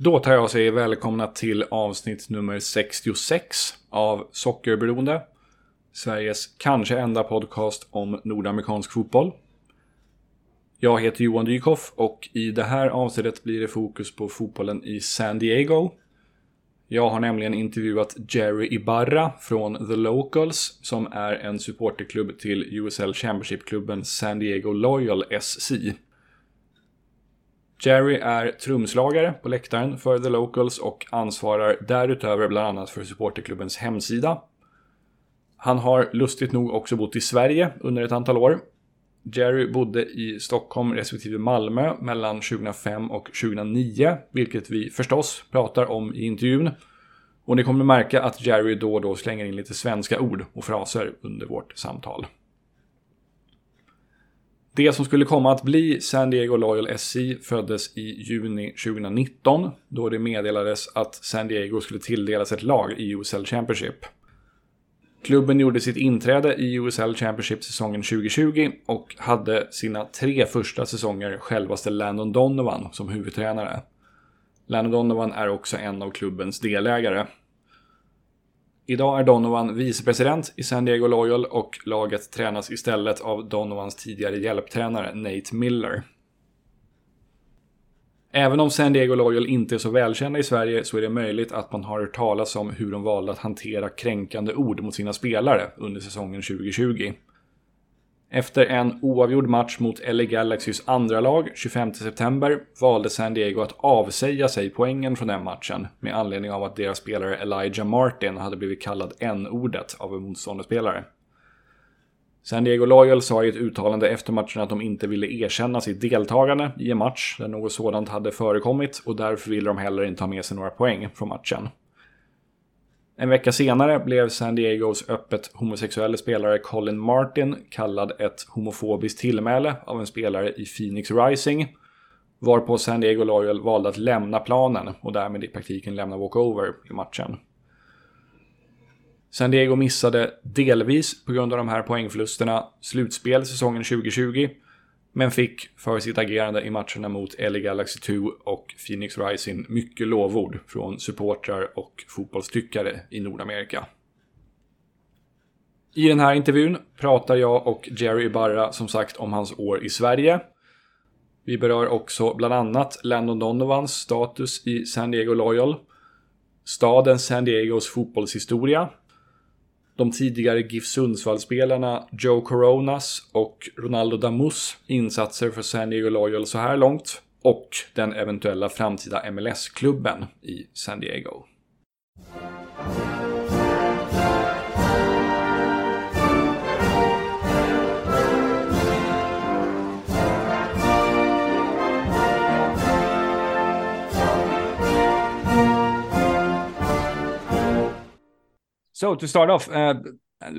Då tar jag och säger välkomna till avsnitt nummer 66 av Sockerberoende. Sveriges kanske enda podcast om nordamerikansk fotboll. Jag heter Johan Dykhoff och i det här avsnittet blir det fokus på fotbollen i San Diego. Jag har nämligen intervjuat Jerry Ibarra från The Locals som är en supporterklubb till USL Championship-klubben San Diego Loyal SC. Jerry är trumslagare på läktaren för The Locals och ansvarar därutöver bland annat för supporterklubbens hemsida. Han har lustigt nog också bott i Sverige under ett antal år. Jerry bodde i Stockholm respektive Malmö mellan 2005 och 2009, vilket vi förstås pratar om i intervjun. Och ni kommer märka att Jerry då och då slänger in lite svenska ord och fraser under vårt samtal. Det som skulle komma att bli San Diego Loyal SC föddes i juni 2019 då det meddelades att San Diego skulle tilldelas ett lag i USL Championship. Klubben gjorde sitt inträde i USL Championship säsongen 2020 och hade sina tre första säsonger självaste Landon Donovan som huvudtränare. Landon Donovan är också en av klubbens delägare. Idag är Donovan vicepresident i San Diego Loyal och laget tränas istället av Donovans tidigare hjälptränare Nate Miller. Även om San Diego Loyal inte är så välkända i Sverige så är det möjligt att man har hört talas om hur de valde att hantera kränkande ord mot sina spelare under säsongen 2020. Efter en oavgjord match mot LA Galaxys andra lag 25 september valde San Diego att avsäga sig poängen från den matchen med anledning av att deras spelare Elijah Martin hade blivit kallad n-ordet av en motståndarspelare. San Diego Loyal sa i ett uttalande efter matchen att de inte ville erkänna sitt deltagande i en match där något sådant hade förekommit och därför ville de heller inte ha med sig några poäng från matchen. En vecka senare blev San Diegos öppet homosexuella spelare Colin Martin kallad ett homofobiskt tillmäle av en spelare i Phoenix Rising. Varpå San Diego Loyal valde att lämna planen och därmed i praktiken lämna walkover i matchen. San Diego missade delvis på grund av de här poängförlusterna slutspel säsongen 2020 men fick för sitt agerande i matcherna mot LA Galaxy 2 och Phoenix Rising mycket lovord från supportrar och fotbollstyckare i Nordamerika. I den här intervjun pratar jag och Jerry Barra som sagt om hans år i Sverige. Vi berör också bland annat Landon Donovans status i San Diego Loyal, staden San Diegos fotbollshistoria, de tidigare GIF Sundsvall-spelarna Joe Coronas och Ronaldo Damus insatser för San Diego Loyal så här långt och den eventuella framtida MLS-klubben i San Diego. So to start off, uh,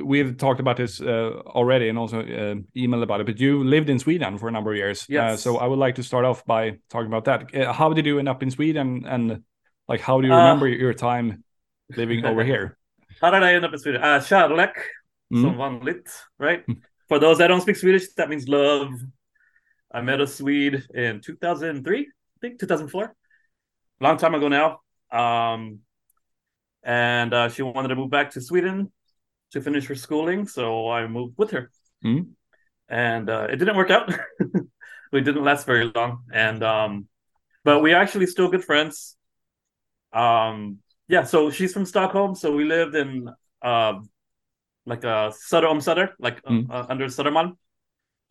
we've talked about this uh, already and also uh, emailed about it, but you lived in Sweden for a number of years. Uh, Yes. so I would like to start off by talking about that. Uh, how did you end up in Sweden and like how do you Uh, remember your time living over here? How did I end up in Sweden? Uh, kärlek, Mm. som vanligt, right? For those that don't speak Swedish, that means love. I met a Swede in 2003, I think 2004. Long time ago now. Um, and uh, she wanted to move back to Sweden to finish her schooling, so I moved with her. Mm. And uh, it didn't work out. we didn't last very long, and um, but we actually still good friends. Um, yeah, so she's from Stockholm, so we lived in um, like a Söder um Söder, like uh, Mm. uh, under Södermalm,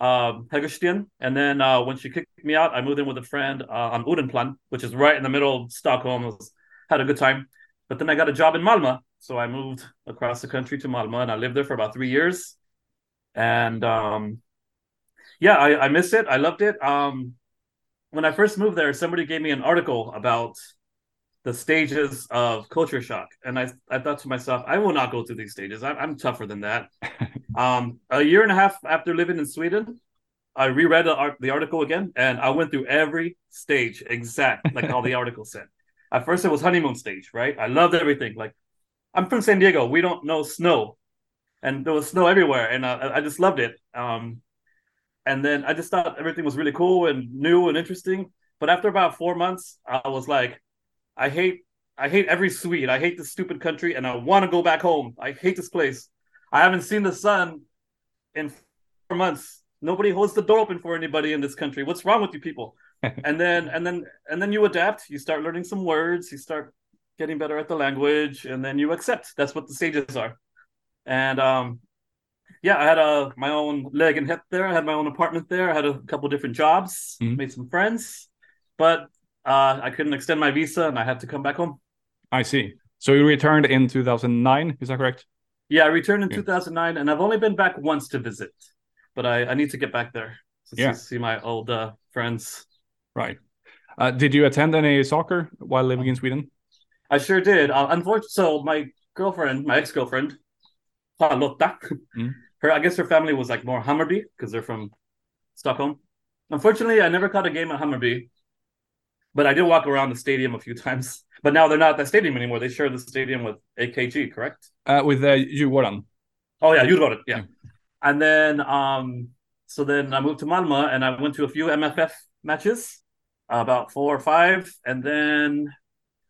um, Hägersten. And then uh, when she kicked me out, I moved in with a friend uh, on Odenplan, which is right in the middle of Stockholm. Was, had a good time, but then I got a job in Malmö, so I moved across the country to Malmö, and I lived there for about three years. And um, yeah, I, I missed it. I loved it. Um, when I first moved there, somebody gave me an article about the stages of culture shock, and I I thought to myself, I will not go through these stages. I'm, I'm tougher than that. um, a year and a half after living in Sweden, I reread the, art, the article again, and I went through every stage exact like all the article said. At first, it was honeymoon stage, right? I loved everything. Like, I'm from San Diego. We don't know snow, and there was snow everywhere, and uh, I just loved it. Um, and then I just thought everything was really cool and new and interesting. But after about four months, I was like, I hate I hate every Swede. I hate this stupid country, and I want to go back home. I hate this place. I haven't seen the sun in four months. Nobody holds the door open for anybody in this country. What's wrong with you people? And then and then and then you adapt. You start learning some words. You start getting better at the language, and then you accept. That's what the stages are. And um, yeah, I had a my own leg and hip there. I had my own apartment there. I had a couple different jobs, Mhm. made some friends, but uh, I couldn't extend my visa, and I had to come back home. I see. So you returned in 2009, is that correct? Yeah, I returned in Yeah. 2009, and I've only been back once to visit, but I, I need to get back there to Yeah. see, see my old uh, friends. Right. Uh, did you attend any soccer while living in Sweden? I sure did. Uh, unfortunately, so my girlfriend, my ex girlfriend, Mm. her I guess her family was like more Hammarby because they're from Stockholm. Unfortunately, I never caught a game at Hammarby, but I did walk around the stadium a few times. But now they're not at that stadium anymore. They share the stadium with AKG, correct? Uh, with uh, Djurgården. Oh yeah, you got. Yeah. Yeah. And then um so then I moved to Malmö and I went to a few MFF matches, about four or five, and then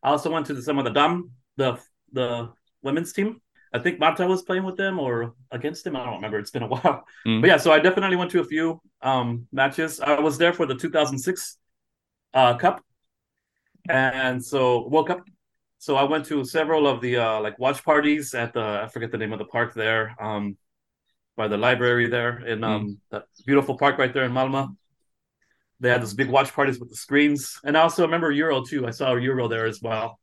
I also went to the, some of the Dam, the the women's team. I think Marta was playing with them or against them. I don't remember. It's been a while. Mm. But yeah, so I definitely went to a few um matches. I was there for the 2006 uh cup. And so World Cup. So I went to several of the uh like watch parties at the I forget the name of the park there. Um by the library there in um that beautiful park right there in Malmö. They had those big watch parties with the screens. And I also remember Euro too. I saw Euro there as well.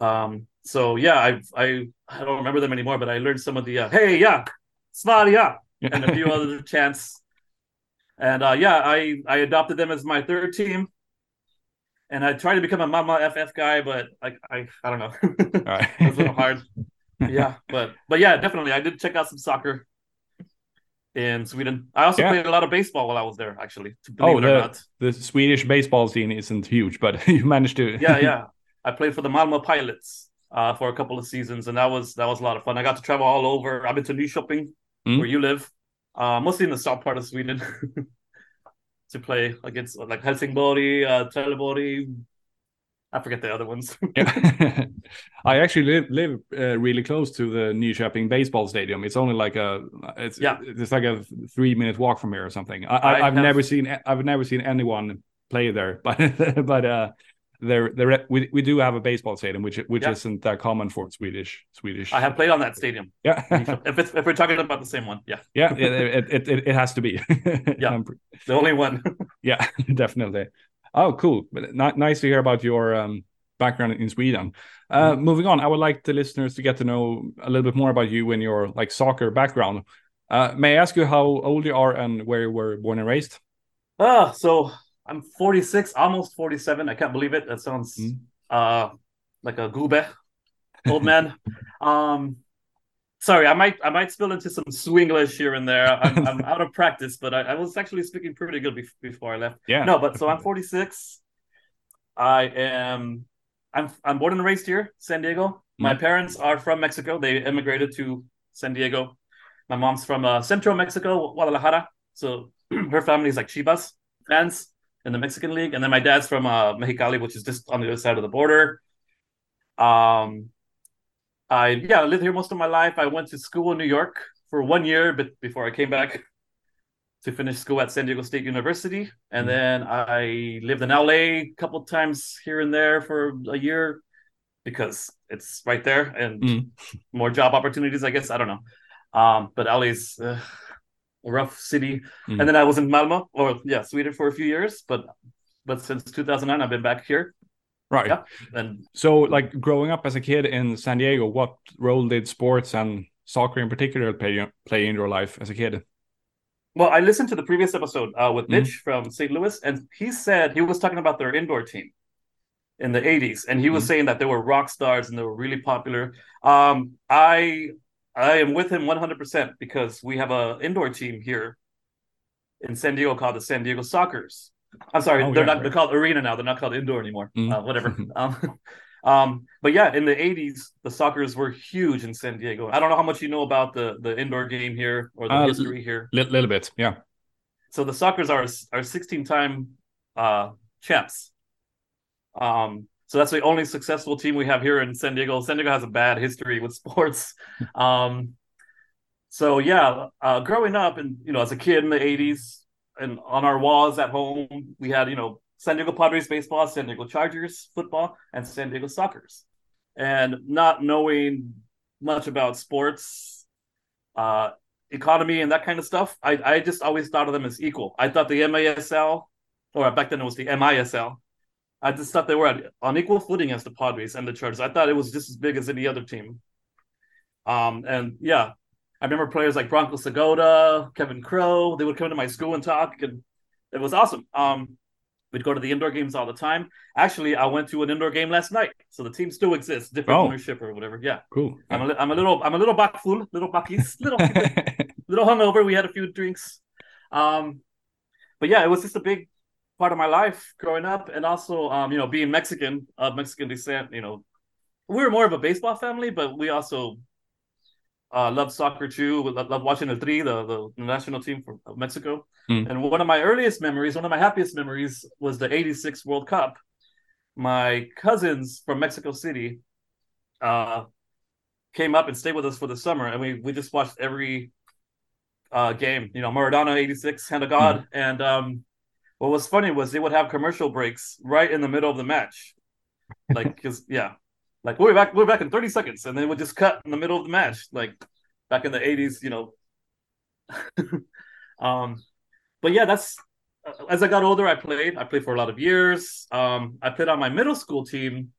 Um so yeah, I I I don't remember them anymore, but I learned some of the uh, hey yeah, Svalia and a few other chants. And uh, yeah, I I adopted them as my third team. And I tried to become a Malmö FF guy, but like I I don't know. All right. it was a little hard. yeah, but but yeah, definitely. I did check out some soccer in Sweden. I also Yeah. played a lot of baseball while I was there, actually. To believe Oh, it or the- not. the Swedish baseball scene isn't huge, but you managed to. Yeah, yeah. I played for the Malmö Pilots uh, for a couple of seasons, and that was that was a lot of fun. I got to travel all over. I've been to Nyköping, Mm. where you live, uh, mostly in the south part of Sweden, to play against like Helsingborg, uh, Trelleborg. I forget the other ones. Yeah. I actually live live uh, really close to the Nyköping baseball stadium. It's only like a it's Yeah. it's like a three minute walk from here or something. I, I, I I've have- never seen I've never seen anyone play there, but but uh, there there we we do have a baseball stadium which which Yeah. isn't that common for Swedish Swedish. I have played on that stadium. yeah if it's if we're talking about the same one, yeah, yeah it, it, it it has to be Yeah. The only one. yeah definitely. Oh, cool! But ni- nice to hear about your um, background in Sweden. Uh, Moving on, I would like the listeners to get to know a little bit more about you and your like soccer background. Uh, may I ask you how old you are and where you were born and raised? Ah, so I'm 46, almost 47. I can't believe it. That sounds Mm. uh like a gube, old man. um, sorry, I might I might spill into some Swinglish here and there. I'm, I'm out of practice, but I, I was actually speaking pretty good bef- before I left. Yeah. No, but so I'm 46. I am I'm I'm born and raised here, San Diego. My parents are from Mexico. They immigrated to San Diego. My mom's from uh, Central Mexico, Guadalajara. So her family is like Chivas fans in the Mexican League, and then my dad's from uh, Mexicali, which is just on the other side of the border. Um, I yeah, I lived here most of my life. I went to school in New York for one year, but before I came back to finish school at San Diego State University, and Mhm. then I lived in LA a couple times here and there for a year because it's right there and Mm. more job opportunities. I guess I don't know, um, but LA's uh, a rough city. Mm. And then I was in Malmo, or yeah, Sweden for a few years, but but since 2009 I've been back here. Right. Yeah. And So, like growing up as a kid in San Diego, what role did sports and soccer in particular play play in your life as a kid? Well, I listened to the previous episode uh, with Mhm. Mitch from St. Louis, and he said he was talking about their indoor team in the 80s, and he was Mhm. saying that they were rock stars and they were really popular. Um, I I am with him 100% because we have a indoor team here in San Diego called the San Diego Sockers. I'm sorry, Oh, they're yeah, not right. they're called arena now. They're not called indoor anymore. Mhm. Uh, whatever. um, um, but yeah, in the 80s, the Sockers were huge in San Diego. I don't know how much you know about the the indoor game here or the Uh, history here. Little, little bit, yeah. So the Sockers are are 16 time uh champs. Um So that's the only successful team we have here in San Diego. San Diego has a bad history with sports. um, so yeah, uh, growing up and you know as a kid in the '80s, and on our walls at home, we had you know San Diego Padres baseball, San Diego Chargers football, and San Diego Sockers. And not knowing much about sports, uh, economy, and that kind of stuff, I, I just always thought of them as equal. I thought the MASL, or back then it was the MISL, I just thought they were on equal footing as the Padres and the Chargers. I thought it was just as big as any other team. Um, and yeah, I remember players like Branko Segota, Kevin Crow. They would come to my school and talk, and it was awesome. Um, we'd go to the indoor games all the time. Actually, I went to an indoor game last night, so the team still exists, different oh. ownership or whatever. Yeah, cool. I'm a, I'm a little I'm a little back full, little buckies, little little hungover. We had a few drinks, um, but yeah, it was just a big part of my life growing up, and also um, you know being Mexican of Mexican descent. You know, we were more of a baseball family, but we also uh, love soccer too. Love, love watching the Tri, the, the national team from Mexico. Mm. And one of my earliest memories, one of my happiest memories, was the '86 World Cup. My cousins from Mexico City uh, came up and stayed with us for the summer, and we we just watched every uh, game. You know, Maradona '86, Hand of God, mm. and um, what was funny was they would have commercial breaks right in the middle of the match, like because yeah, like we're back we're back in 30 seconds and then we just cut in the middle of the match like back in the 80s you know. Um but yeah that's as i got older i played i played for a lot of years. Um i played on my middle school team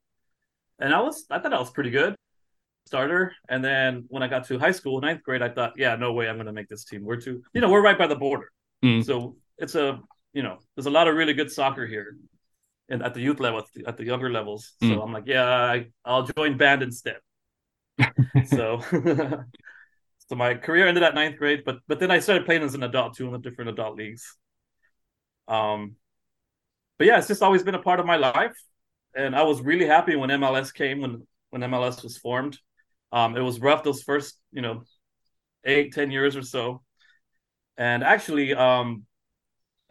and i was i thought i was pretty good starter. And then when i got to high school ninth grade i thought yeah no way i'm gonna make this team. We're too you know we're right by the border. Mm. so it's a you know there's a lot of really good soccer here and at the youth level, at the younger levels. Mm. So I'm like, yeah, I, I'll join band instead. so, so my career ended at ninth grade, but but then I started playing as an adult too in the different adult leagues. Um, but yeah, it's just always been a part of my life, and I was really happy when MLS came when when MLS was formed. Um, it was rough those first you know eight ten years or so, and actually, um,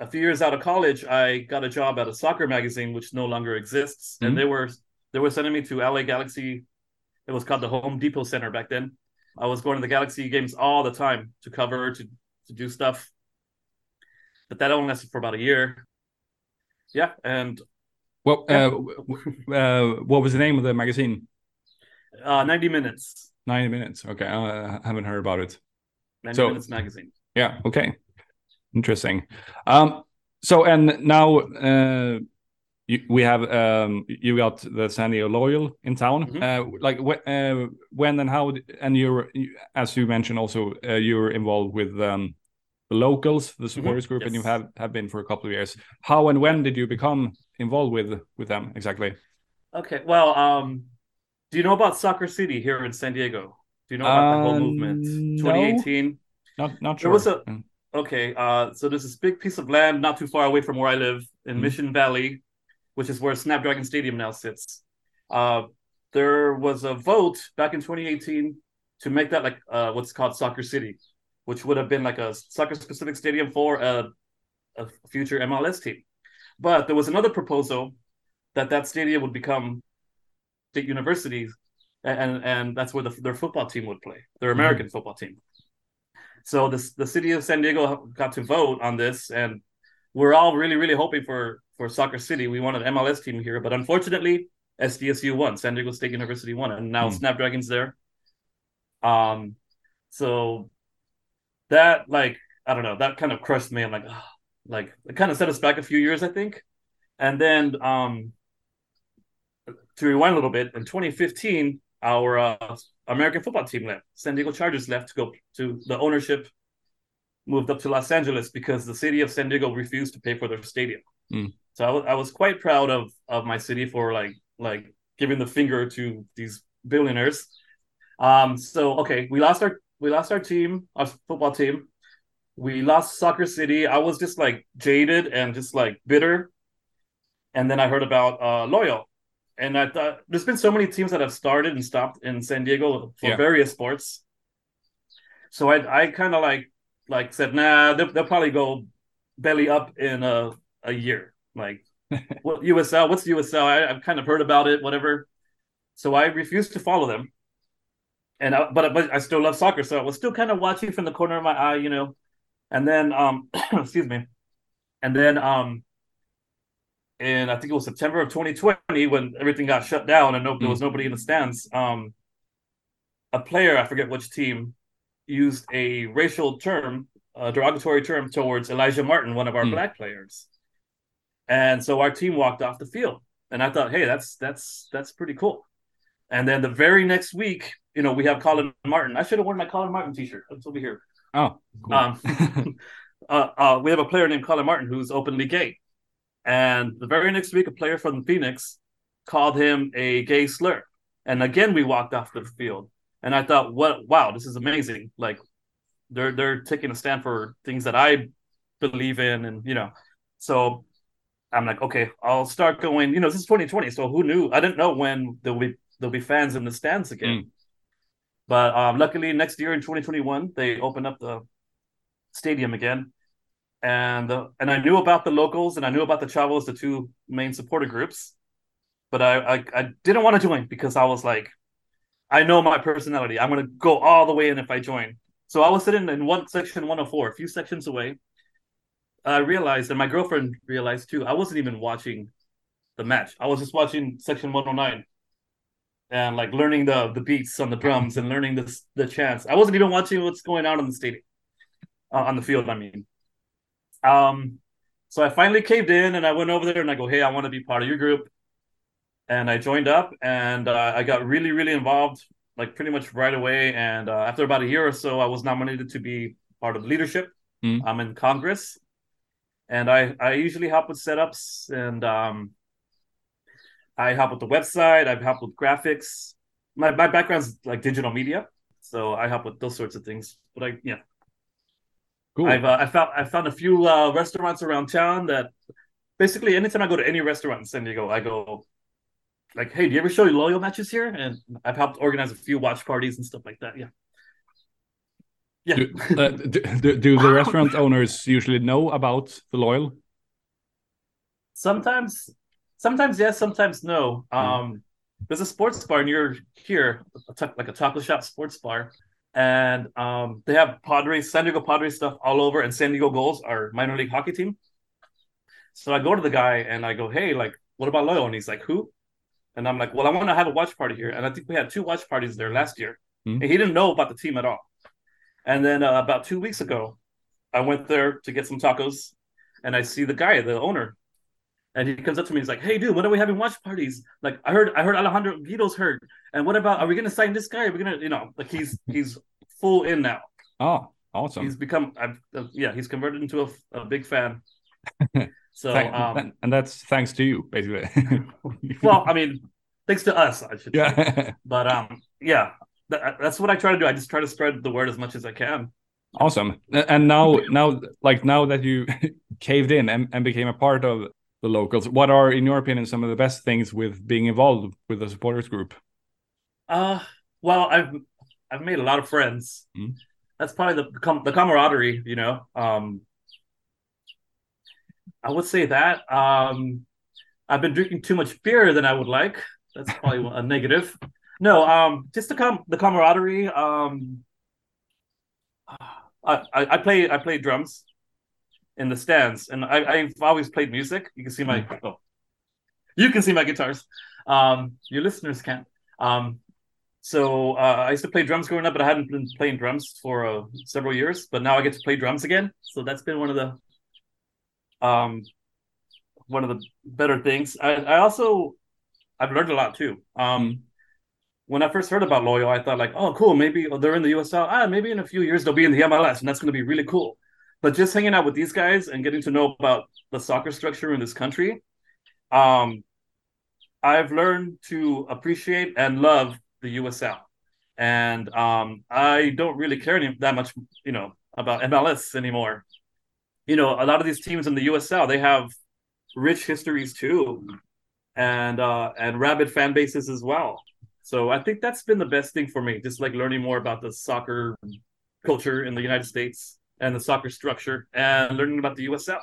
a few years out of college, I got a job at a soccer magazine, which no longer exists, mm-hmm. and they were they were sending me to LA Galaxy. It was called the Home Depot Center back then. I was going to the Galaxy games all the time to cover to to do stuff, but that only lasted for about a year. Yeah, and well, yeah. Uh, uh, what was the name of the magazine? Uh, ninety minutes. Ninety minutes. Okay, I haven't heard about it. Ninety so, minutes magazine. Yeah. Okay. Interesting. Um, so and now uh, you, we have um, you got the San Diego Loyal in town. Mm -hmm. uh, like wh uh, when and how? And you're as you mentioned also uh, you're involved with um, the locals, the supporters mm -hmm. group, yes. and you have have been for a couple of years. How and when did you become involved with with them exactly? Okay, well, um, do you know about Soccer City here in San Diego? Do you know about the whole movement? 2018. No. Not not sure. There was a mm. Okay, uh, so there's this big piece of land not too far away from where I live in mm-hmm. Mission Valley, which is where Snapdragon Stadium now sits. Uh, there was a vote back in 2018 to make that like uh, what's called Soccer City, which would have been like a soccer specific stadium for a, a future MLS team. But there was another proposal that that stadium would become state university, and and that's where the, their football team would play, their mm-hmm. American mm-hmm. football team. So the the city of San Diego got to vote on this, and we're all really really hoping for for Soccer City. We want an MLS team here, but unfortunately, SDSU won, San Diego State University won, and now mm. Snapdragon's there. Um, so that like I don't know, that kind of crushed me. I'm like, oh, like it kind of set us back a few years, I think. And then um, to rewind a little bit, in 2015, our uh, American football team left. San Diego Chargers left to go to the ownership moved up to Los Angeles because the city of San Diego refused to pay for their stadium. Mm. So I, w- I was quite proud of of my city for like like giving the finger to these billionaires. Um, so okay, we lost our we lost our team, our football team. We lost Soccer City. I was just like jaded and just like bitter. And then I heard about uh, Loyal, and I thought there's been so many teams that have started and stopped in San Diego for yeah. various sports. So I I kind of like like said, nah, they'll, they'll, probably go belly up in a a year. Like what USL? What's USL? I, I've kind of heard about it, whatever. So I refused to follow them. And I, but but I still love soccer, so I was still kind of watching from the corner of my eye, you know. And then um, excuse me, and then um, in I think it was September of 2020 when everything got shut down and no, there was nobody in the stands. Um, a player, I forget which team, used a racial term, a derogatory term towards Elijah Martin, one of our mm. black players. And so our team walked off the field. And I thought, hey, that's that's that's pretty cool. And then the very next week, you know, we have Colin Martin. I should have worn my Colin Martin t-shirt. It's over here. Oh, cool. um, uh, uh, we have a player named Colin Martin who's openly gay. And the very next week, a player from Phoenix called him a gay slur. And again, we walked off the field. And I thought, what? Wow, this is amazing. Like, they're they're taking a stand for things that I believe in, and you know, so I'm like, okay, I'll start going. You know, this is 2020, so who knew? I didn't know when there'll be there'll be fans in the stands again. Mm. But um, luckily, next year in 2021, they open up the stadium again, and uh, and I knew about the locals and I knew about the Chavos, the two main supporter groups, but I I, I didn't want to join because I was like, I know my personality. I'm gonna go all the way in if I join. So I was sitting in one section 104, a few sections away. I realized, and my girlfriend realized too, I wasn't even watching the match. I was just watching section 109 and like learning the the beats on the drums and learning the the chants. I wasn't even watching what's going on in the stadium, uh, on the field. I mean, um, so I finally caved in and I went over there and I go, hey, I want to be part of your group, and I joined up and uh, I got really really involved like pretty much right away. And uh, after about a year or so, I was nominated to be part of leadership. Mm. I'm in Congress, and I I usually help with setups and um, I help with the website. I help with graphics. My my background's like digital media, so I help with those sorts of things. But I yeah. Cool. I've uh, I found I found a few uh, restaurants around town that basically anytime I go to any restaurant in San Diego, I go like, hey, do you ever show your loyal matches here? And I've helped organize a few watch parties and stuff like that. Yeah. Yeah. Do, uh, do, do, the restaurant owners usually know about the loyal? Sometimes, sometimes yes, sometimes no. Hmm. Um, there's a sports bar near here, like a taco shop sports bar, and um, they have Padres, San Diego Padres stuff all over, and San Diego Gulls, our minor league hockey team. So I go to the guy and I go, "Hey, like, what about loyal?" And he's like, "Who?" And I'm like, well, I want to have a watch party here. And I think we had two watch parties there last year. Mm-hmm. And he didn't know about the team at all. And then uh, about two weeks ago, I went there to get some tacos and I see the guy, the owner. And he comes up to me. He's like, "Hey, dude, when are we having watch parties? Like, I heard, I heard Alejandro Guido's hurt. And what about? Are we gonna sign this guy? Are we gonna, you know, like he's he's full in now. Oh, awesome. He's become, I've, uh, yeah, he's converted into a, a big fan. So um, and that's thanks to you, basically. well, I mean, thanks to us, I should yeah. say. But um, yeah, that, that's what I try to do. I just try to spread the word as much as I can. Awesome. And now, now, like now that you caved in and, and became a part of the locals, what are, in your opinion, some of the best things with being involved with the supporters group? Uh, well, I've I've made a lot of friends. Mm. That's probably the the camaraderie, you know. Um, I would say that. Um, I've been drinking too much beer than I would like. That's probably a negative. No, um, just the com- the camaraderie. Um, I, I, I play I play drums in the stands, and I, I've always played music. You can see my oh, you can see my guitars. Um, your listeners can't. Um, so uh, I used to play drums growing up, but I hadn't been playing drums for uh, several years. But now I get to play drums again. So that's been one of the um, one of the better things. I, I also I've learned a lot too. Um, mm. When I first heard about Loyal, I thought like, oh, cool, maybe they're in the USL. Ah, maybe in a few years they'll be in the MLS, and that's going to be really cool. But just hanging out with these guys and getting to know about the soccer structure in this country, um, I've learned to appreciate and love the USL. And um, I don't really care any, that much, you know, about MLS anymore you know, a lot of these teams in the USL they have rich histories too, and uh, and rabid fan bases as well. So I think that's been the best thing for me, just like learning more about the soccer culture in the United States and the soccer structure, and learning about the USL.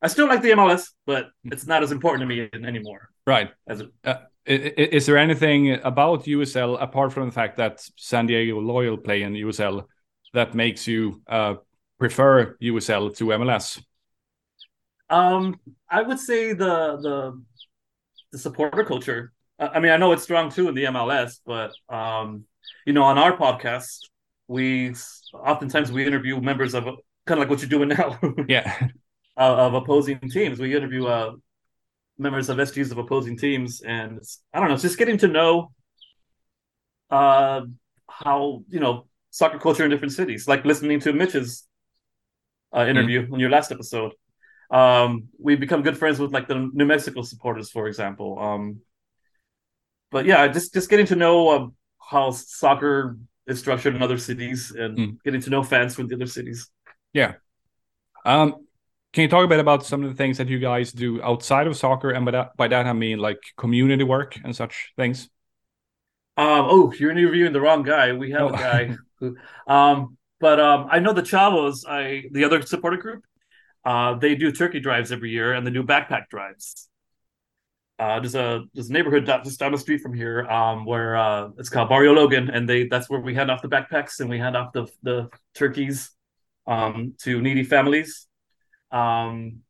I still like the MLS, but it's not as important to me anymore. Right. As it, uh, is there anything about USL apart from the fact that San Diego Loyal play in USL that makes you uh, prefer USL to MLS? Um, I would say the the the supporter culture. I mean, I know it's strong too in the MLS, but um, you know, on our podcast, we oftentimes we interview members of kind of like what you're doing now. yeah. Uh, of opposing teams, we interview uh, members of SGs of opposing teams, and I don't know, it's just getting to know uh, how you know soccer culture in different cities. Like listening to Mitch's uh, interview mm. on your last episode. Um, we become good friends with like the New Mexico supporters, for example. Um, but yeah, just just getting to know uh, how soccer is structured in other cities and mm. getting to know fans from the other cities. Yeah. Um, can you talk a bit about some of the things that you guys do outside of soccer, and by that, by that I mean like community work and such things? Um, oh, you're interviewing the wrong guy. We have oh. a guy who, um, but um, I know the Chavos, I the other supporter group. Uh, they do turkey drives every year, and they do backpack drives. Uh, there's a there's a neighborhood just down the street from here um, where uh, it's called Barrio Logan, and they that's where we hand off the backpacks and we hand off the the turkeys um, to needy families. Um,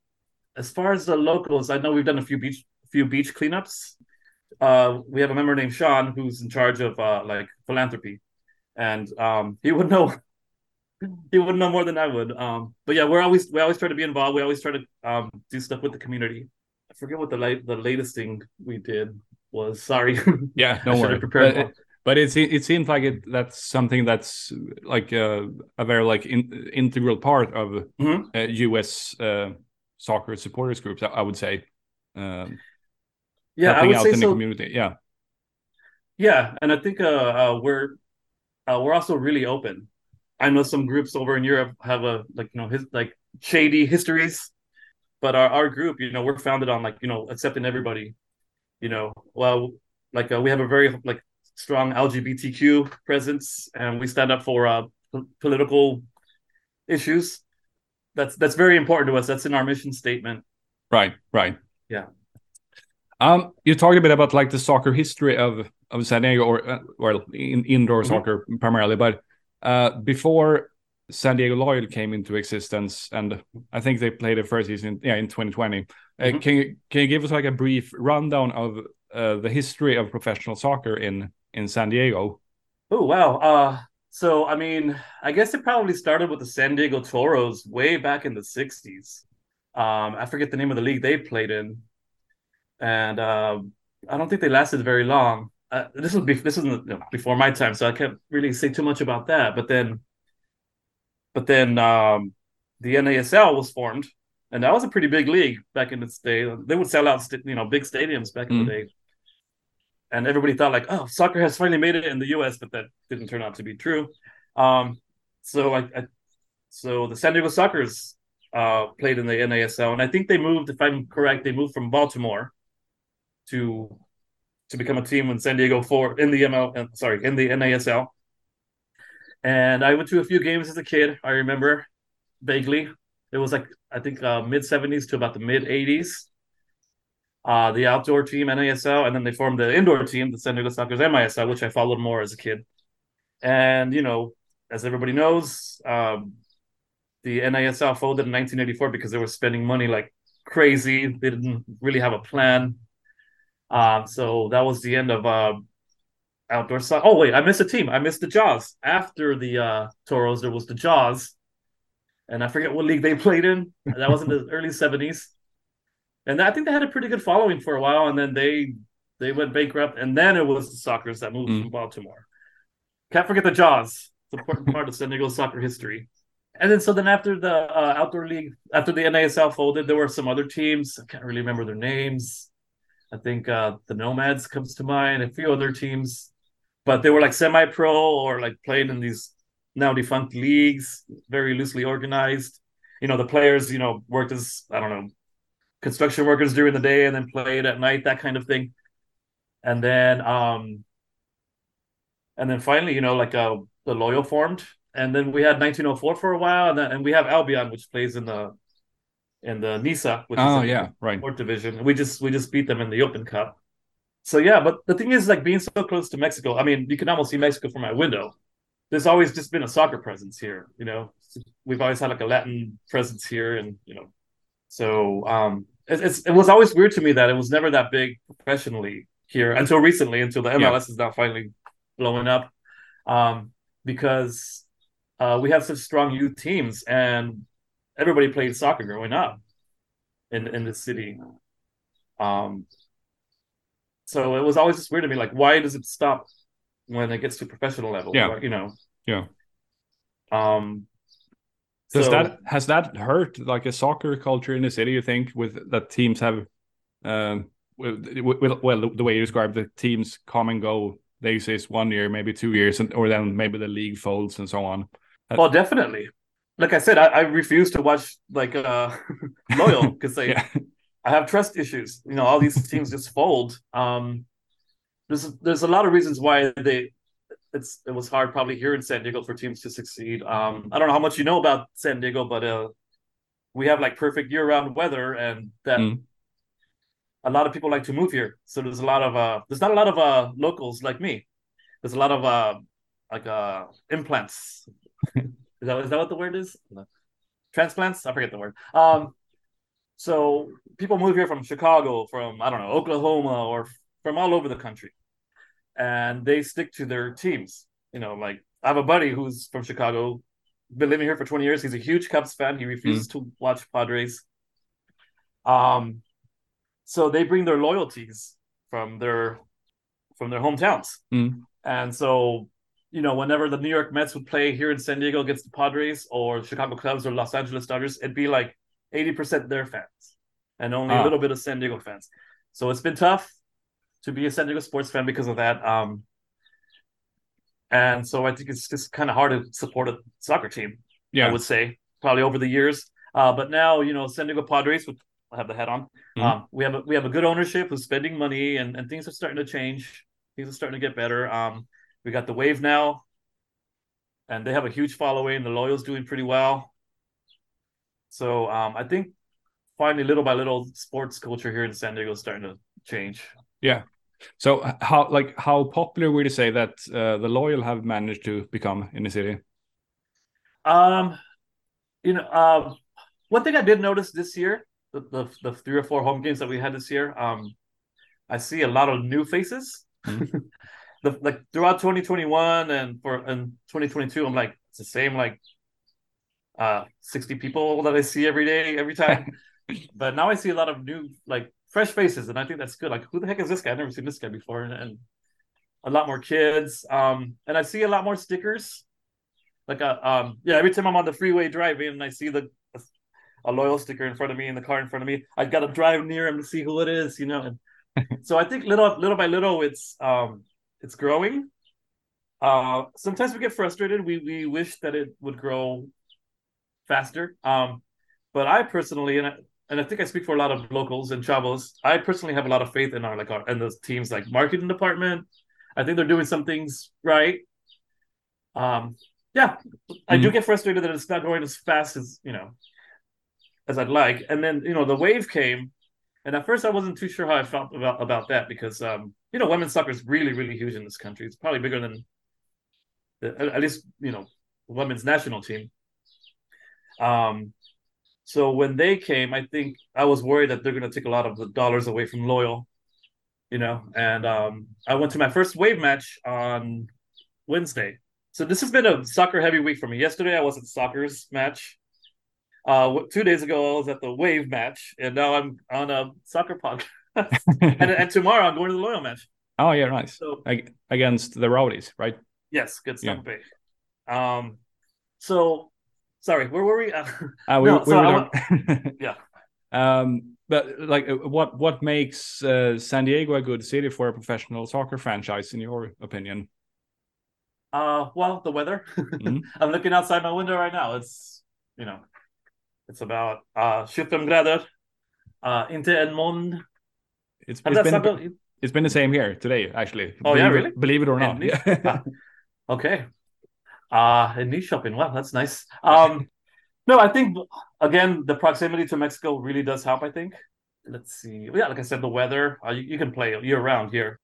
as far as the locals, I know we've done a few beach few beach cleanups. Uh, we have a member named Sean who's in charge of uh, like philanthropy, and um, he would know he would know more than I would. Um, but yeah, we're always we always try to be involved. We always try to um, do stuff with the community. I forget what the late the latest thing we did was. Sorry. Yeah, no worry. But it, but it's it seems like it that's something that's like a, a very like in, integral part of mm-hmm. uh, U.S. Uh, soccer supporters groups. I would say. Um, yeah, I would out say in so. the community. Yeah. Yeah, and I think uh, uh we're uh, we're also really open. I know some groups over in Europe have a like you know his like shady histories but our, our group you know we're founded on like you know accepting everybody you know. Well like uh, we have a very like strong lgbtq presence and we stand up for uh, p- political issues. That's that's very important to us. That's in our mission statement. Right right. Yeah. Um you talked a bit about like the soccer history of of san diego or uh, well in indoor mm-hmm. soccer primarily but uh before San Diego Loyal came into existence, and I think they played the first season, yeah, in 2020. Uh, mm-hmm. can you can you give us like a brief rundown of uh, the history of professional soccer in in San Diego? Oh wow! Uh, so I mean, I guess it probably started with the San Diego Toros way back in the 60s. Um, I forget the name of the league they played in, and uh, I don't think they lasted very long. Uh, this was be- this was before my time, so I can't really say too much about that. But then but then um, the NASL was formed, and that was a pretty big league back in its day. They would sell out, you know, big stadiums back in mm. the day. And everybody thought like, oh, soccer has finally made it in the U.S., but that didn't turn out to be true. Um, so I, I, so the San Diego Sockers uh, played in the NASL, and I think they moved, if I'm correct, they moved from Baltimore to to become a team in San Diego for in the ML, uh, sorry, in the NASL. And I went to a few games as a kid. I remember vaguely. It was like I think uh, mid '70s to about the mid '80s. Uh, the outdoor team NASL, and then they formed the indoor team, the San Diego Sockers MISL, which I followed more as a kid. And you know, as everybody knows, um, the NASL folded in 1984 because they were spending money like crazy. They didn't really have a plan. Uh, so that was the end of uh, outdoor soccer. Oh wait, I missed a team. I missed the Jaws. After the uh, Toros, there was the Jaws, and I forget what league they played in. That was in the early seventies, and I think they had a pretty good following for a while, and then they they went bankrupt, and then it was the Sockers that moved mm. from Baltimore. Can't forget the Jaws. It's an important part of San Diego soccer history. And then so then after the uh, outdoor league, after the NASL folded, there were some other teams. I can't really remember their names. I think uh, the Nomads comes to mind, a few other teams but they were like semi-pro or like played in these now defunct leagues, very loosely organized. You know, the players, you know, worked as I don't know, construction workers during the day and then played at night, that kind of thing. And then, um, and then finally, you know, like uh, the Loyal formed, and then we had 1904 for a while, and then and we have Albion, which plays in the in the NISA, which oh is yeah, right. Sport division. We just we just beat them in the Open Cup. So yeah, but the thing is, like being so close to Mexico, I mean, you can almost see Mexico from my window. There's always just been a soccer presence here. You know, we've always had like a Latin presence here, and you know, so um, it, it's it was always weird to me that it was never that big professionally here until recently, until the MLS yeah. is now finally blowing up, um, because uh, we have such strong youth teams, and everybody played soccer growing up in in the city. Um, so it was always just weird to me, like why does it stop when it gets to professional level? Yeah, you know. Yeah. Um. Does so, that has that hurt like a soccer culture in the city? You think with that teams have, um, well, well the way you described the teams come and go. They exist one year, maybe two years, and or then maybe the league folds and so on. Well, definitely. Like I said, I, I refuse to watch like uh loyal because they yeah. I have trust issues. You know, all these teams just fold. Um, there's there's a lot of reasons why they it's it was hard probably here in San Diego for teams to succeed. Um, I don't know how much you know about San Diego, but uh, we have like perfect year round weather, and that mm. a lot of people like to move here. So there's a lot of uh, there's not a lot of uh locals like me. There's a lot of uh like uh implants. is that is that what the word is? Transplants? I forget the word. Um, so people move here from Chicago, from I don't know Oklahoma, or from all over the country, and they stick to their teams. You know, like I have a buddy who's from Chicago, been living here for 20 years. He's a huge Cubs fan. He refuses mm. to watch Padres. Um, so they bring their loyalties from their from their hometowns, mm. and so you know, whenever the New York Mets would play here in San Diego against the Padres or Chicago Cubs or Los Angeles Dodgers, it'd be like 80% their fans and only ah. a little bit of San Diego fans. So it's been tough to be a San Diego sports fan because of that. Um, and so I think it's just kind of hard to support a soccer team. Yeah. I would say probably over the years. Uh, but now, you know, San Diego Padres, which I have the hat on. Mm-hmm. Um, we have a, we have a good ownership who's spending money and, and things are starting to change. Things are starting to get better. Um, we got the wave now and they have a huge following. The Loyal's doing pretty well. So um, I think finally, little by little, sports culture here in San Diego is starting to change. Yeah. So how like how popular would you say that uh, the loyal have managed to become in the city? Um, you know, uh, one thing I did notice this year, the, the, the three or four home games that we had this year, um, I see a lot of new faces. Mm-hmm. the, like throughout 2021 and for and 2022, I'm like it's the same like uh 60 people that I see every day, every time. but now I see a lot of new, like fresh faces, and I think that's good. Like, who the heck is this guy? I've never seen this guy before, and, and a lot more kids. Um, and I see a lot more stickers. Like, a, uh, um, yeah, every time I'm on the freeway driving and I see the a loyal sticker in front of me in the car in front of me, I gotta drive near him to see who it is, you know. And so I think little little by little, it's um, it's growing. Uh, sometimes we get frustrated. We we wish that it would grow faster. Um, but I personally, and I, and I think I speak for a lot of locals and chavos, I personally have a lot of faith in our like our and those teams like marketing department. I think they're doing some things right. Um, yeah, mm-hmm. I do mm-hmm. get frustrated that it's not going as fast as you know as I'd like. And then you know the wave came, and at first I wasn't too sure how I felt about about that because um, you know women's soccer is really really huge in this country. It's probably bigger than the, at least you know women's national team. Um, so when they came, I think I was worried that they're going to take a lot of the dollars away from Loyal, you know. And um, I went to my first wave match on Wednesday. So this has been a soccer heavy week for me. Yesterday I was at Sockers' match. Uh, two days ago I was at the wave match, and now I'm on a soccer podcast. and, and tomorrow I'm going to the Loyal match. Oh yeah, nice. So against the Rowdies, right? Yes, good stuff. Yeah. Um, so sorry, where were we? Uh, uh, we, no, we so were yeah. Um, but like, uh, what what makes uh, San Diego a good city for a professional soccer franchise, in your opinion? Uh, well, the weather. Mm-hmm. I'm looking outside my window right now. It's you know, it's about uh 17 grader, uh, inte en moln. It's, it's been it's been the same here today, actually. Oh believe yeah, really? It, believe it or not. ah, okay, uh in shopping. Wow, that's nice. Um no, I think again, the proximity to Mexico really does help. I think. Let's see. Yeah, like I said, the weather. Uh, you, you, can play year round here,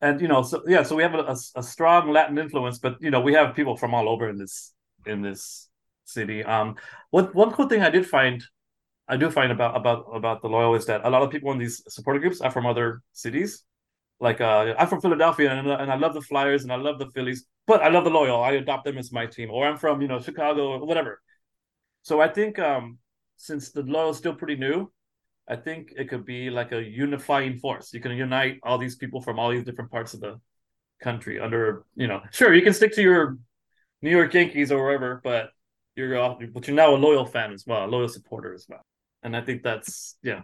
and you know, so yeah, so we have a, a, a, strong Latin influence, but you know, we have people from all over in this in this city. Um, what one cool thing I did find, I do find about about about the loyal is that a lot of people in these supporter groups are from other cities. Like uh, I'm from Philadelphia, and, and I love the Flyers, and I love the Phillies, but I love the loyal. I adopt them as my team, or I'm from you know Chicago or whatever. So I think um, since the loyal is still pretty new, I think it could be like a unifying force. You can unite all these people from all these different parts of the country under, you know, sure you can stick to your New York Yankees or wherever, but you're uh, but you're now a loyal fan as well, a loyal supporter as well. And I think that's yeah,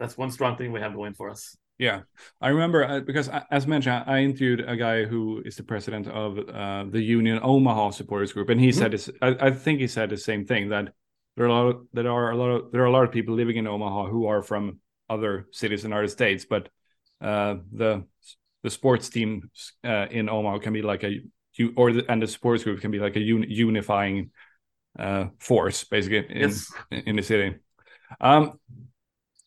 that's one strong thing we have going for us. Yeah, I remember uh, because as mentioned, I interviewed a guy who is the president of uh, the Union Omaha Supporters Group, and he mm-hmm. said this. I, I, think he said the same thing that there are a lot of, there are a lot of there are a lot of people living in Omaha who are from other cities in other states, but uh, the the sports team uh, in Omaha can be like a or the, and the sports group can be like a un, unifying uh, force basically in, yes. in the city. Um,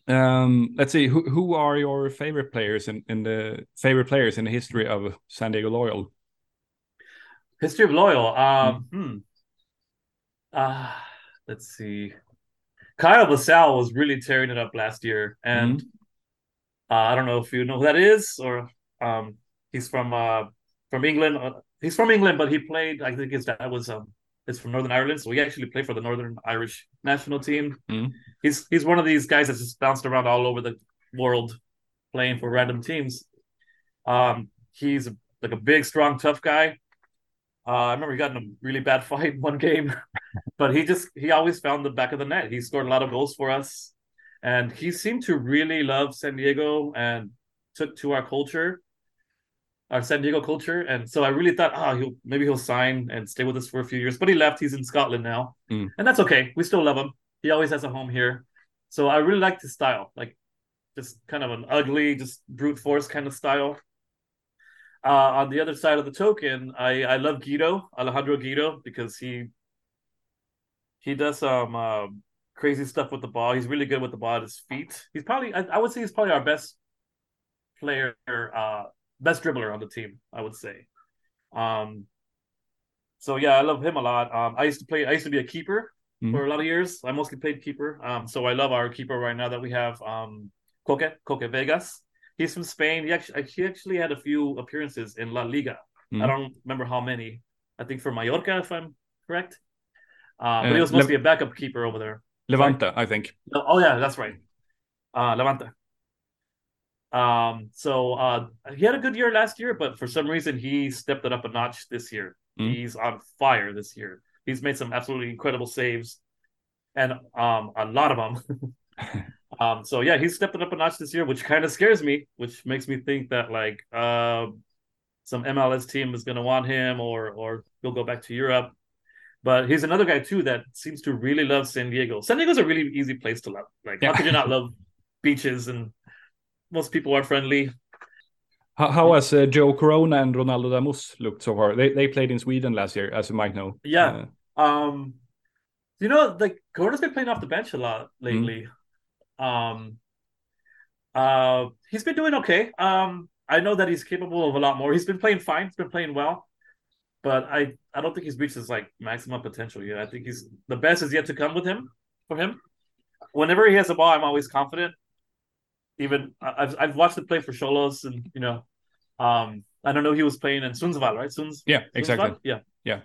um, let's see who who are your favorite players in, in the favorite players in the history of San Diego Loyal? History of Loyal. Um, mm. hmm. Uh, let's see. Kyle Vassell was really tearing it up last year, and mm uh, I don't know if you know who that is, or um, he's from uh, from England. Uh, he's from England, but he played. I think his dad was um, is from Northern Ireland, so he actually played for the Northern Irish national team. Mm He's he's one of these guys that's just bounced around all over the world, playing for random teams. Um, he's like a big, strong, tough guy. Uh, I remember he got in a really bad fight one game, but he just he always found the back of the net. He scored a lot of goals for us, and he seemed to really love San Diego and took to our culture, our San Diego culture. And so I really thought, oh, he'll maybe he'll sign and stay with us for a few years. But he left. He's in Scotland now, mm. and that's okay. We still love him. He always has a home here. So I really like his style, like just kind of an ugly, just brute force kind of style. Uh, on the other side of the token, I, I love Guido, Alejandro Guido, because he he does some uh, crazy stuff with the ball. He's really good with the ball at his feet. He's probably I, I would say he's probably our best player, uh, best dribbler on the team. I would say. Um, so yeah, I love him a lot. Um, I used to play. I used to be a keeper mm-hmm. for a lot of years. I mostly played keeper. Um, so I love our keeper right now that we have. Um, Koke Koke Vegas. He's from Spain. He actually he actually had a few appearances in La Liga. Mm. I don't remember how many. I think for Mallorca, if I'm correct. Uh, but uh, he was mostly Le- a backup keeper over there. Levante, I think. Oh yeah, that's right. Uh, Levante. Um, so uh, he had a good year last year, but for some reason he stepped it up a notch this year. Mm. He's on fire this year. He's made some absolutely incredible saves, and um, a lot of them. Um, so yeah, he's stepping up a notch this year, which kind of scares me, which makes me think that like uh, some MLS team is going to want him, or or he'll go back to Europe. But he's another guy too that seems to really love San Diego. San Diego's a really easy place to love. Like, yeah. how could you not love beaches and most people are friendly. How, how has uh, Joe Corona and Ronaldo Damus looked so far? They they played in Sweden last year, as you might know. Yeah. Uh, um, you know, like Corona's been playing off the bench a lot lately. Mm. Um, uh, he's been doing okay. Um, I know that he's capable of a lot more. He's been playing fine. He's been playing well, but I I don't think he's reached his like maximum potential yet. I think he's the best is yet to come with him for him. Whenever he has a ball, I'm always confident. Even I've I've watched him play for Xolos, and you know, um, I don't know he was playing in Sundsvall, right? Suns. Yeah, exactly. Sundsvall? Yeah, yeah.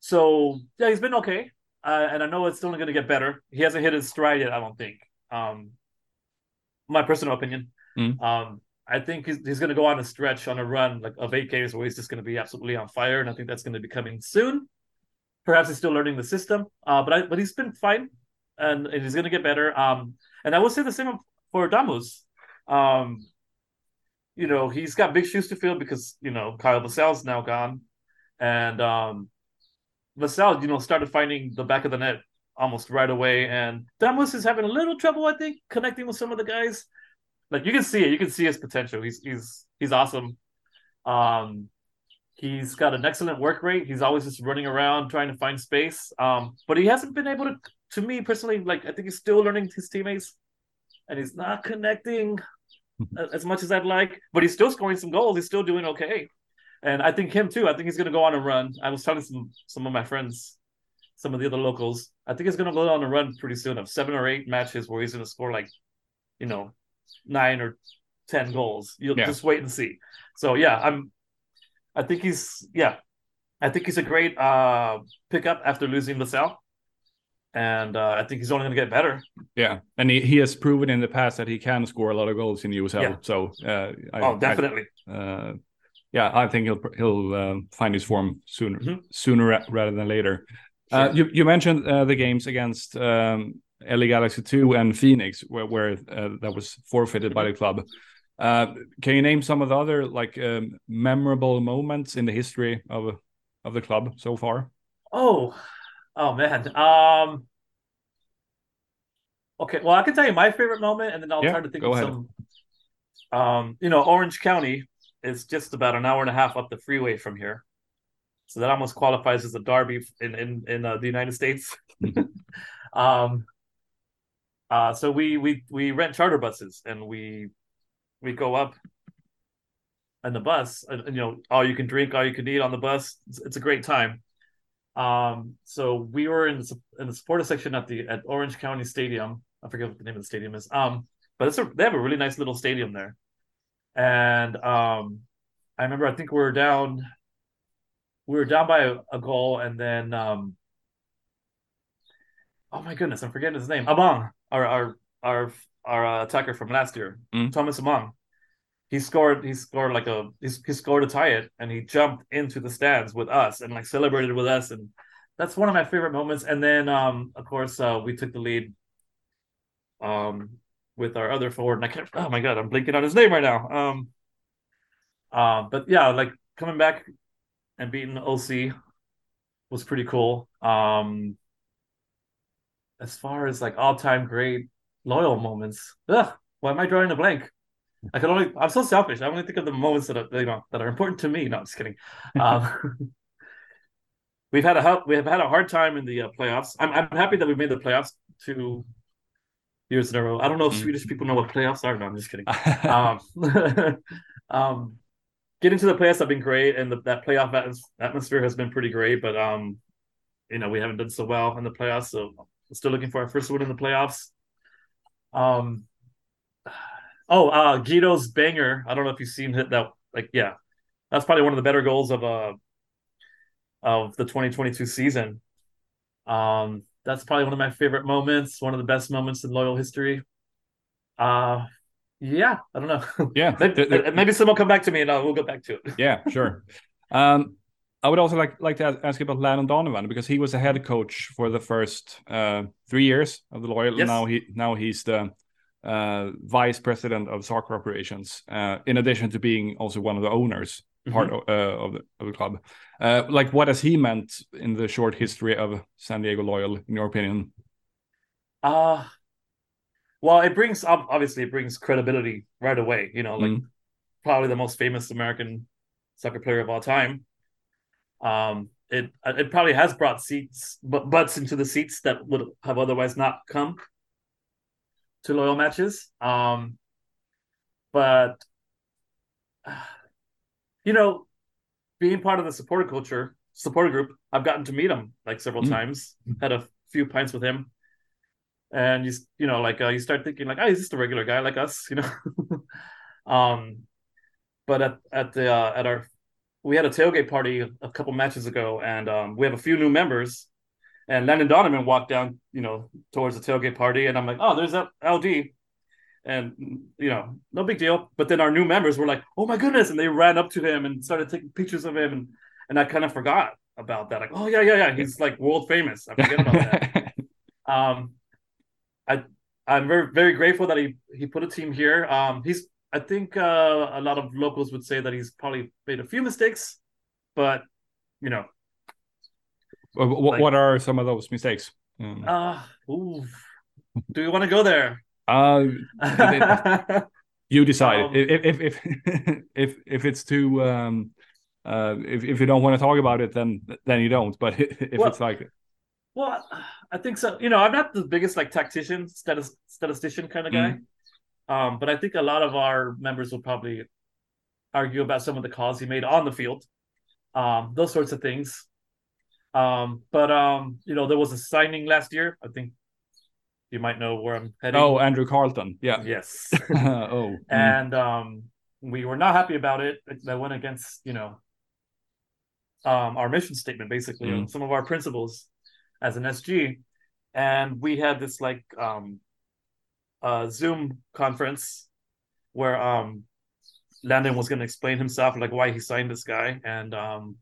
So yeah, he's been okay, uh, and I know it's still going to get better. He hasn't hit his stride yet, I don't think. Um, my personal opinion. Mm. Um, I think he's, he's going to go on a stretch on a run like of eight games where he's just going to be absolutely on fire, and I think that's going to be coming soon. Perhaps he's still learning the system, uh, but I, but he's been fine, and, and he's going to get better. Um, and I will say the same for Damus. Um, you know, he's got big shoes to fill because you know Kyle Vassell's now gone, and um, Vassell, you know, started finding the back of the net almost right away. And Damus is having a little trouble, I think, connecting with some of the guys. Like you can see it, you can see his potential. He's he's he's awesome. Um, he's got an excellent work rate. He's always just running around trying to find space. Um, but he hasn't been able to to me personally, like I think he's still learning his teammates, and he's not connecting as much as I'd like. But he's still scoring some goals. He's still doing okay, and I think him too. I think he's going to go on a run. I was telling some some of my friends, some of the other locals. I think he's going to go on a run pretty soon of seven or eight matches where he's going to score like, you know, nine or ten goals. You'll yeah. just wait and see. So yeah, I'm. I think he's yeah. I think he's a great uh pickup after losing Vassell and uh, I think he's only going to get better. Yeah, and he, he has proven in the past that he can score a lot of goals in USL. Yeah. So, uh, I, oh, definitely. I, uh, yeah, I think he'll he'll uh, find his form sooner mm-hmm. sooner rather than later. Uh, sure. you you mentioned uh, the games against um, LA Galaxy two and Phoenix, where, where that was forfeited by the club. can you name some of the other like um, memorable moments in the history of of the club so far? Oh, Oh man. Um. Okay. Well, I can tell you my favorite moment, and then I'll yeah, try to think of ahead. some. Um, you know, Orange County is just about an hour and a half up the freeway from here, so that almost qualifies as a derby in in in uh, the United States. um. Uh, so we we we rent charter buses and we we go up in the bus and, and, you know all you can drink all you can eat on the bus it's, it's a great time um, so we were in the, in the supporter section at the at Orange County Stadium. I forget what the name of the stadium is. Um, but it's a, they have a really nice little stadium there. And um, I remember I think we were down we were down by a, a goal and then um oh my goodness, I'm forgetting his name. Amang, our our our our uh, attacker from last year, mm. Thomas Amang he scored he scored like a he, he scored to tie it and he jumped into the stands with us and like celebrated with us. And that's one of my favorite moments. And then um of course uh we took the lead um with our other forward. And I can't oh my god I'm blinking on his name right now. Um uh, but yeah like coming back and beating OC was pretty cool. Um as far as like all-time great loyal moments ugh, why am I drawing a blank I can only. I'm so selfish. I only think of the moments that are you know that are important to me. No, I'm just kidding. Um, we've had a we have had a hard time in the uh, playoffs. I'm I'm happy that we made the playoffs two years in a row. I don't know if mm. Swedish people know what playoffs are. No, I'm just kidding. um, um, getting to the playoffs have been great, and the, that playoff atmosphere has been pretty great. But um, you know, we haven't done so well in the playoffs, so still looking for our first win in the playoffs. Um, Oh, uh Guido's banger. I don't know if you've seen that like yeah. That's probably one of the better goals of uh of the 2022 season. Um that's probably one of my favorite moments, one of the best moments in loyal history. Uh yeah, I don't know. Yeah. maybe, maybe someone will come back to me and uh, we'll go back to it. yeah, sure. Um I would also like like to ask you about Landon Donovan because he was a head coach for the first uh, three years of the Loyal. Yes. Now he now he's the uh, vice president of soccer operations, uh, in addition to being also one of the owners mm-hmm. part of, uh, of, the, of the club. Uh, like, what has he meant in the short history of San Diego Loyal, in your opinion? Uh well, it brings up obviously it brings credibility right away. You know, like mm. probably the most famous American soccer player of all time. Um, it it probably has brought seats, but butts into the seats that would have otherwise not come to loyal matches. Um, but you know, being part of the supporter culture, supporter group, I've gotten to meet him like several mm-hmm. times. Had a few pints with him, and you you know like uh, you start thinking like, oh, he's just a regular guy like us, you know. um, but at at the uh, at our we had a tailgate party a couple matches ago, and um, we have a few new members and Landon Donovan walked down, you know, towards the tailgate party, and I'm like, oh, there's that LD, and you know, no big deal. But then our new members were like, oh my goodness, and they ran up to him and started taking pictures of him, and and I kind of forgot about that. Like, oh yeah, yeah, yeah, he's like world famous. I forget about that. um, I I'm very very grateful that he he put a team here. Um, he's I think uh, a lot of locals would say that he's probably made a few mistakes, but you know, what, like, what are some of those mistakes? Um, uh, ooh. do you want to go there? Uh, you decide. Um, if, if if if if it's too um, uh, if if you don't want to talk about it, then then you don't. But if well, it's like, well, I think so. You know, I'm not the biggest like tactician, statis- statistician kind of guy. Mm. Um, but I think a lot of our members will probably argue about some of the calls he made on the field. Um, those sorts of things. Um, but um, you know, there was a signing last year. I think you might know where I'm heading. Oh, Andrew Carleton. Yeah. Yes. oh. And um, we were not happy about it. That went against, you know, um, our mission statement, basically, mm. some of our principles as an SG. And we had this like um, uh, Zoom conference where um, Landon was going to explain himself, like why he signed this guy, and um,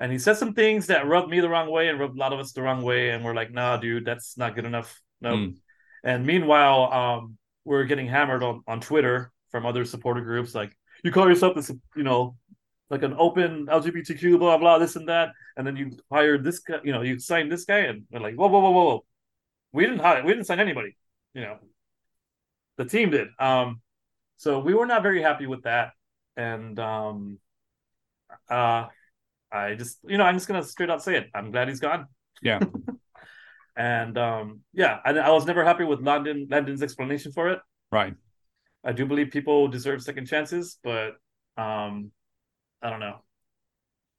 and he said some things that rubbed me the wrong way and rubbed a lot of us the wrong way, and we're like, nah, dude, that's not good enough. No. Mm. And meanwhile, um, we're getting hammered on on Twitter from other supporter groups, like you call yourself this, you know, like an open LGBTQ, blah blah, this and that, and then you hired this guy, you know, you signed this guy, and we're like, whoa, whoa, whoa, whoa, whoa, we didn't hire, we didn't sign anybody, you know, the team did. Um, so we were not very happy with that, and um, uh, I just, you know, I'm just gonna straight out say it. I'm glad he's gone. Yeah. and um, yeah, I, I was never happy with London Landon's explanation for it. Right. I do believe people deserve second chances, but um, I don't know.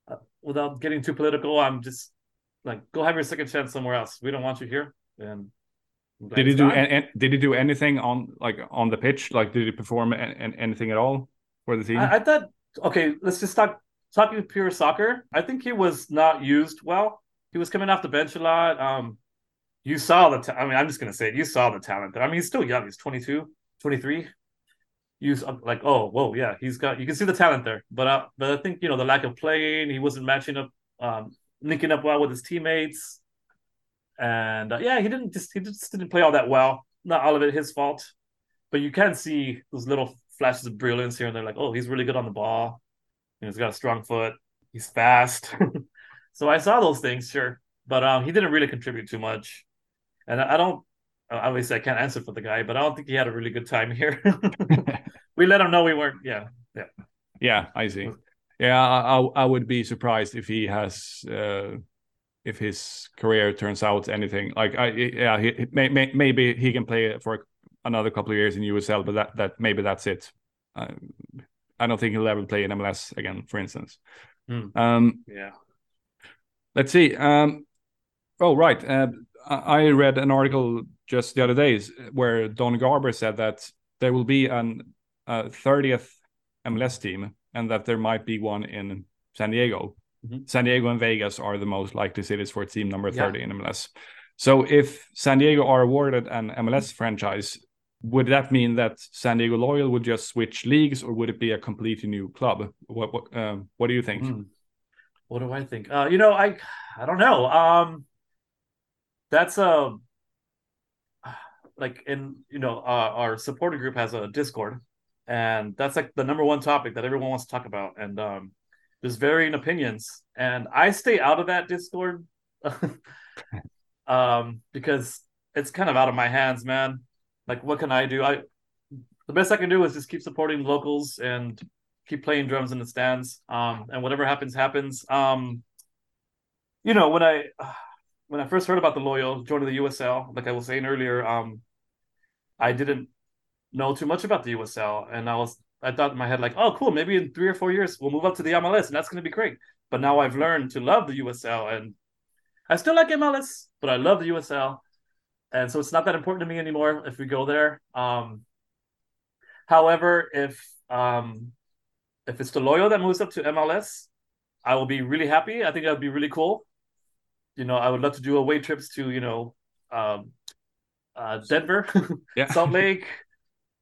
Uh, without getting too political, I'm just like, go have your second chance somewhere else. We don't want you here. And did he do and did he do anything on like on the pitch? Like, did he perform anything at all for the team? I, I thought. Okay, let's just talk talking with pure soccer. I think he was not used well. He was coming off the bench a lot. Um, you saw the. Ta- I mean, I'm just gonna say it. You saw the talent. there. I mean, he's still young. He's 22, 23 you like, oh, whoa, yeah, he's got. You can see the talent there, but uh, but I think you know the lack of playing. He wasn't matching up, um, linking up well with his teammates, and uh, yeah, he didn't just he just didn't play all that well. Not all of it his fault, but you can see those little flashes of brilliance here and there. Like, oh, he's really good on the ball. You know, he's got a strong foot. He's fast. so I saw those things, sure, but um, he didn't really contribute too much, and I, I don't obviously I can't answer for the guy, but I don't think he had a really good time here. we let him know we weren't. Yeah, yeah, yeah. I see. Yeah, I, I would be surprised if he has uh, if his career turns out anything like I yeah he, may, may, maybe he can play for another couple of years in USL, but that that maybe that's it. Uh, I don't think he'll ever play in MLS again, for instance. Hmm. Um, yeah. Let's see. Um, oh right. Uh, I read an article just the other days where Don Garber said that there will be an a 30th MLS team and that there might be one in San Diego. Mm-hmm. San Diego and Vegas are the most likely cities for team number 30 yeah. in MLS. So if San Diego are awarded an MLS franchise, would that mean that San Diego Loyal would just switch leagues, or would it be a completely new club? What what uh, what do you think? Mm. What do I think? Uh, you know, I I don't know. Um, that's a like in you know uh, our supporter group has a Discord, and that's like the number one topic that everyone wants to talk about, and um, there's varying opinions, and I stay out of that Discord, um, because it's kind of out of my hands, man. Like, what can I do? I the best I can do is just keep supporting locals and keep playing drums in the stands. Um, and whatever happens, happens. Um, you know, when I when I first heard about the Loyal joining the USL, like I was saying earlier, um, I didn't know too much about the USL, and I was I thought in my head like, oh, cool, maybe in three or four years we'll move up to the MLS, and that's going to be great. But now I've learned to love the USL, and I still like MLS, but I love the USL, and so it's not that important to me anymore if we go there. Um, however, if um, if it's the Loyal that moves up to MLS, I will be really happy. I think that would be really cool you know, I would love to do away trips to, you know, um, uh, Denver, yeah. Salt Lake.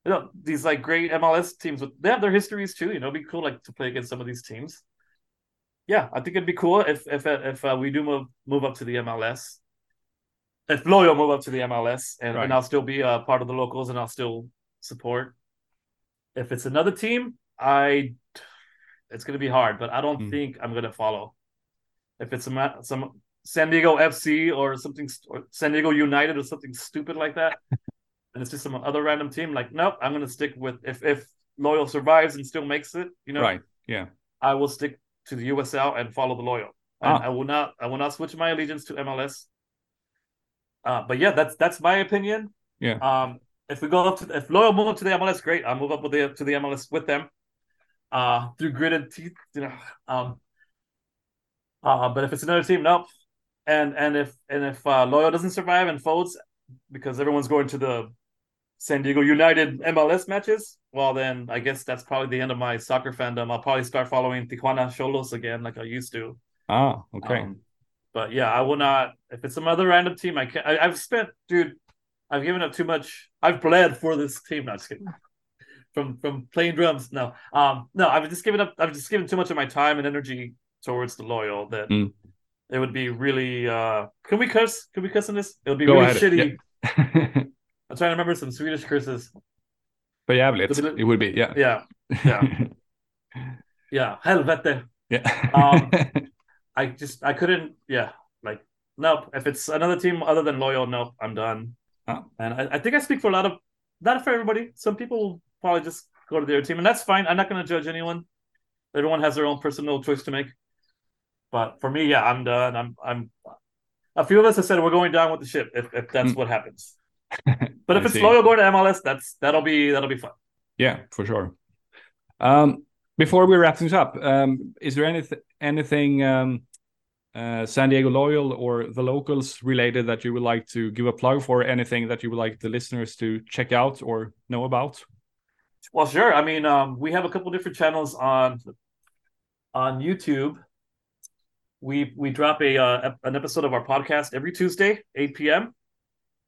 You know, these like great MLS teams with they have their histories too. You know, it'd be cool like to play against some of these teams. Yeah, I think it'd be cool if if if uh, we do move move up to the MLS. If Loyal move up to the MLS, and, right. and I'll still be a uh, part of the locals, and I'll still support. If it's another team, I it's gonna be hard, but I don't mm. think I'm gonna follow. If it's some some San Diego FC or something, or San Diego United or something stupid like that, and it's just some other random team. Like, nope, I'm gonna stick with if if Loyal survives and still makes it. You know, right? Yeah, I will stick to the USL and follow the Loyal. Ah. I will not. I will not switch my allegiance to MLS. Uh, but yeah, that's that's my opinion. Yeah. Um, if we go up to if Loyal move up to the MLS, great. I'll move up with the to the MLS with them. Uh, through gritted teeth, you know. Um. Uh, but if it's another team, nope. And and if and if uh, Loyal doesn't survive and folds because everyone's going to the San Diego United MLS matches, well then I guess that's probably the end of my soccer fandom. I'll probably start following Tijuana Xolos again like I used to. Ah, okay. Um, but yeah, I will not. If it's some other random team, I can't. I, have spent, dude. I've given up too much. I've bled for this team. Not just kidding. from from playing drums. No, um, no. I've just given up. I've just given too much of my time and energy towards the loyal that Mm. it would be really. uh Can we curse? Can we curse on this? It would be Go really shitty. yeah. I'm trying to remember some Swedish curses. Jävligt. Det It would be, yeah. Yeah, yeah, yeah. Helvete. yeah. Um, I just I couldn't. Yeah, like nope. If it's another team other than loyal, nope. I'm done. And I, I think I speak for a lot of not for everybody. Some people will probably just go to their team, and that's fine. I'm not going to judge anyone. Everyone has their own personal choice to make. But for me, yeah, I'm done. I'm I'm. A few of us have said we're going down with the ship if, if that's Mm. what happens. But if it's see. loyal going to MLS, that's that'll be that'll be fun. Yeah, for sure. Um, before we wrap things up, um, is there anything anything um, uh, San Diego loyal or the locals related that you would like to give a plug for? Anything that you would like the listeners to check out or know about? Well, sure. I mean, um, we have a couple different channels on on YouTube. We we drop a uh, an episode of our podcast every Tuesday, eight p.m.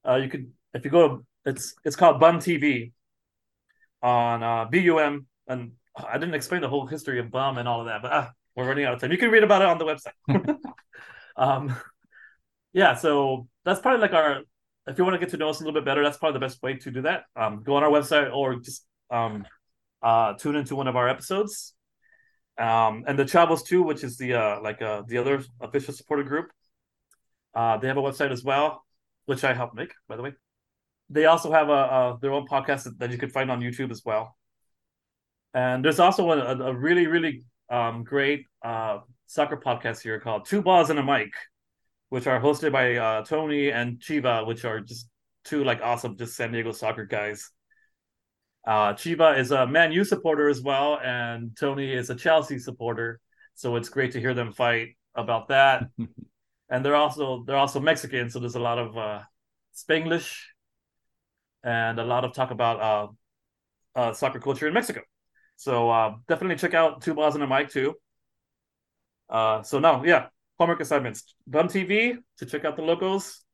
Uh, you could if you go to it's it's called Bum TV on uh, BUM, and I didn't explain the whole history of Bum and all of that, but ah, we're running out of time. You can read about it on the website. um, yeah, so that's probably like our. If you want to get to know us a little bit better, that's probably the best way to do that. Um, go on our website or just um, uh, tune into one of our episodes. Um, and the Chavos too, which is the uh, like uh, the other official supporter group. Uh, they have a website as well, which I helped make, by the way. They also have a, a their own podcast that, that you can find on YouTube as well. And there's also a, a, a really really um, great uh, soccer podcast here called Two Balls and a Mic, which are hosted by uh, Tony and Chiva, which are just two like awesome just San Diego soccer guys. Uh, Chiba is a Man U supporter as well, and Tony is a Chelsea supporter. So it's great to hear them fight about that. and they're also they're also Mexican, so there's a lot of uh, Spanglish and a lot of talk about uh, uh, soccer culture in Mexico. So uh, definitely check out Two Balls and a Mic too. Uh, so now, yeah, homework assignments. Bum TV to check out the locals,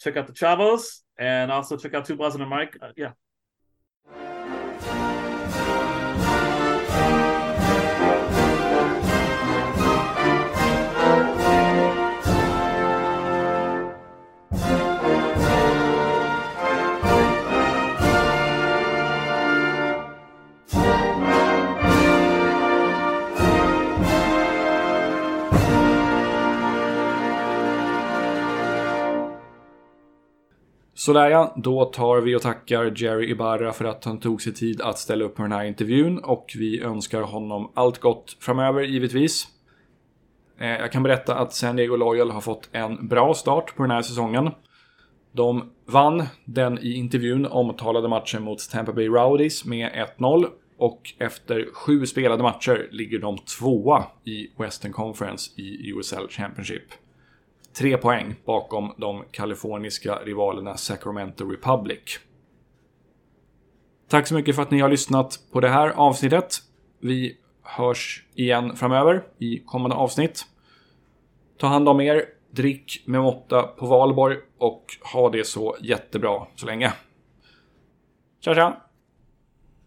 check out the Chavos, and also check out Two Balls and a Mic. Uh, yeah. Sådär ja, då tar vi och tackar Jerry Ibarra för att han tog sig tid att ställa upp på den här intervjun och vi önskar honom allt gott framöver givetvis. Eh, jag kan berätta att San Diego Loyal har fått en bra start på den här säsongen. De vann den i intervjun omtalade matchen mot Tampa Bay Rowdies med 1-0 och efter sju spelade matcher ligger de tvåa i Western Conference i USL Championship. Tre poäng bakom de kaliforniska rivalerna Sacramento Republic. Tack så mycket för att ni har lyssnat på det här avsnittet. Vi hörs igen framöver i kommande avsnitt. Ta hand om er, drick med måtta på valborg och ha det så jättebra så länge. Tja tja!